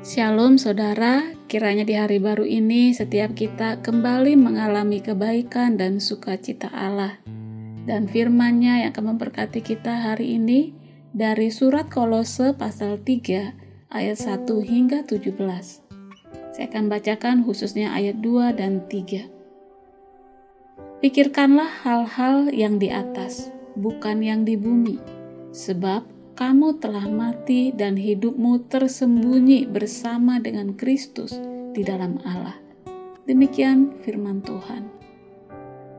Shalom saudara, kiranya di hari baru ini setiap kita kembali mengalami kebaikan dan sukacita Allah. Dan firman-Nya yang akan memberkati kita hari ini dari surat Kolose pasal 3 ayat 1 hingga 17. Saya akan bacakan khususnya ayat 2 dan 3. Pikirkanlah hal-hal yang di atas, bukan yang di bumi, sebab kamu telah mati dan hidupmu tersembunyi bersama dengan Kristus di dalam Allah. Demikian firman Tuhan.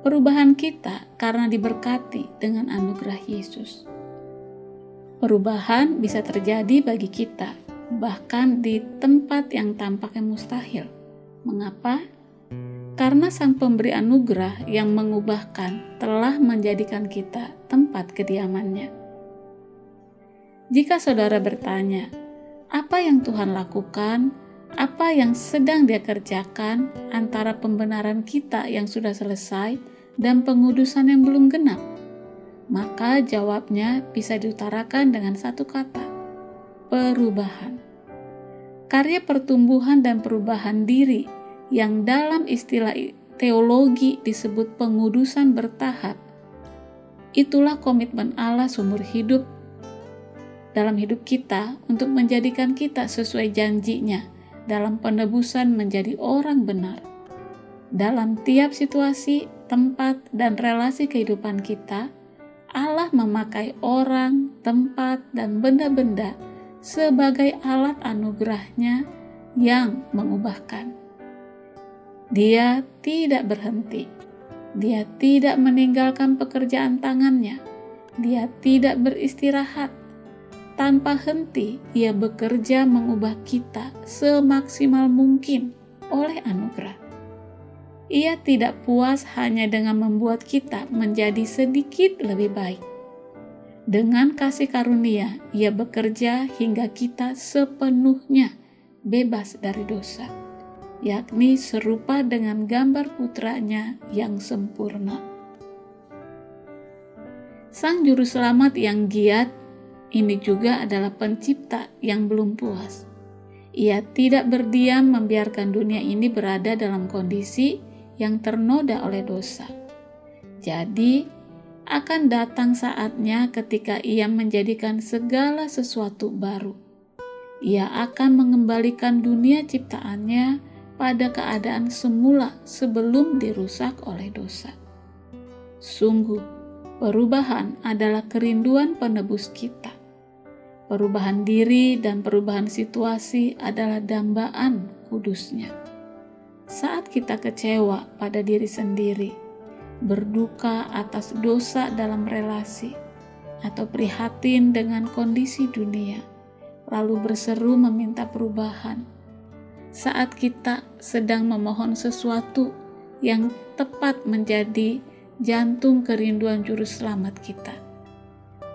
Perubahan kita karena diberkati dengan anugerah Yesus. Perubahan bisa terjadi bagi kita, bahkan di tempat yang tampaknya mustahil. Mengapa? Karena Sang Pemberi Anugerah yang mengubahkan telah menjadikan kita tempat kediamannya. Jika saudara bertanya, apa yang Tuhan lakukan, apa yang sedang Dia kerjakan antara pembenaran kita yang sudah selesai dan pengudusan yang belum genap, maka jawabnya bisa diutarakan dengan satu kata: perubahan. Karya pertumbuhan dan perubahan diri yang dalam istilah teologi disebut pengudusan bertahap. Itulah komitmen Allah seumur hidup dalam hidup kita untuk menjadikan kita sesuai janjinya dalam penebusan menjadi orang benar. Dalam tiap situasi, tempat, dan relasi kehidupan kita, Allah memakai orang, tempat, dan benda-benda sebagai alat anugerahnya yang mengubahkan. Dia tidak berhenti. Dia tidak meninggalkan pekerjaan tangannya. Dia tidak beristirahat tanpa henti, ia bekerja mengubah kita semaksimal mungkin oleh anugerah. Ia tidak puas hanya dengan membuat kita menjadi sedikit lebih baik. Dengan kasih karunia, ia bekerja hingga kita sepenuhnya bebas dari dosa, yakni serupa dengan gambar putranya yang sempurna. Sang Juru Selamat yang giat ini juga adalah pencipta yang belum puas. Ia tidak berdiam membiarkan dunia ini berada dalam kondisi yang ternoda oleh dosa. Jadi, akan datang saatnya ketika ia menjadikan segala sesuatu baru. Ia akan mengembalikan dunia ciptaannya pada keadaan semula sebelum dirusak oleh dosa. Sungguh, perubahan adalah kerinduan penebus kita. Perubahan diri dan perubahan situasi adalah dambaan kudusnya. Saat kita kecewa pada diri sendiri, berduka atas dosa dalam relasi, atau prihatin dengan kondisi dunia, lalu berseru meminta perubahan. Saat kita sedang memohon sesuatu yang tepat menjadi jantung kerinduan Juru Selamat kita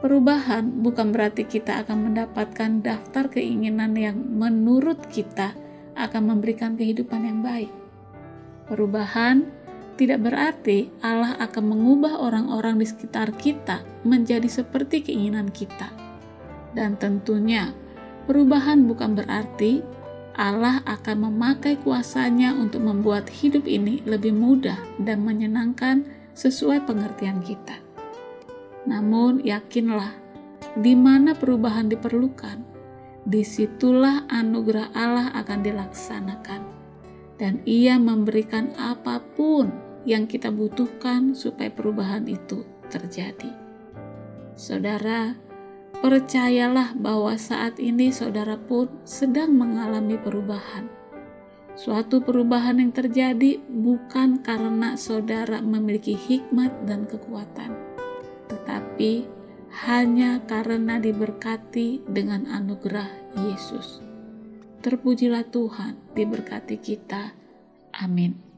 Perubahan bukan berarti kita akan mendapatkan daftar keinginan yang menurut kita akan memberikan kehidupan yang baik. Perubahan tidak berarti Allah akan mengubah orang-orang di sekitar kita menjadi seperti keinginan kita. Dan tentunya, perubahan bukan berarti Allah akan memakai kuasanya untuk membuat hidup ini lebih mudah dan menyenangkan sesuai pengertian kita. Namun yakinlah, di mana perubahan diperlukan, di situlah anugerah Allah akan dilaksanakan. Dan ia memberikan apa pun yang kita butuhkan supaya perubahan itu terjadi. Saudara, percayalah bahwa saat ini saudara pun sedang mengalami perubahan. Suatu perubahan yang terjadi bukan karena saudara memiliki hikmat dan kekuatan, tetapi hanya karena diberkati dengan anugerah Yesus. Terpujilah Tuhan, diberkati kita. Amin.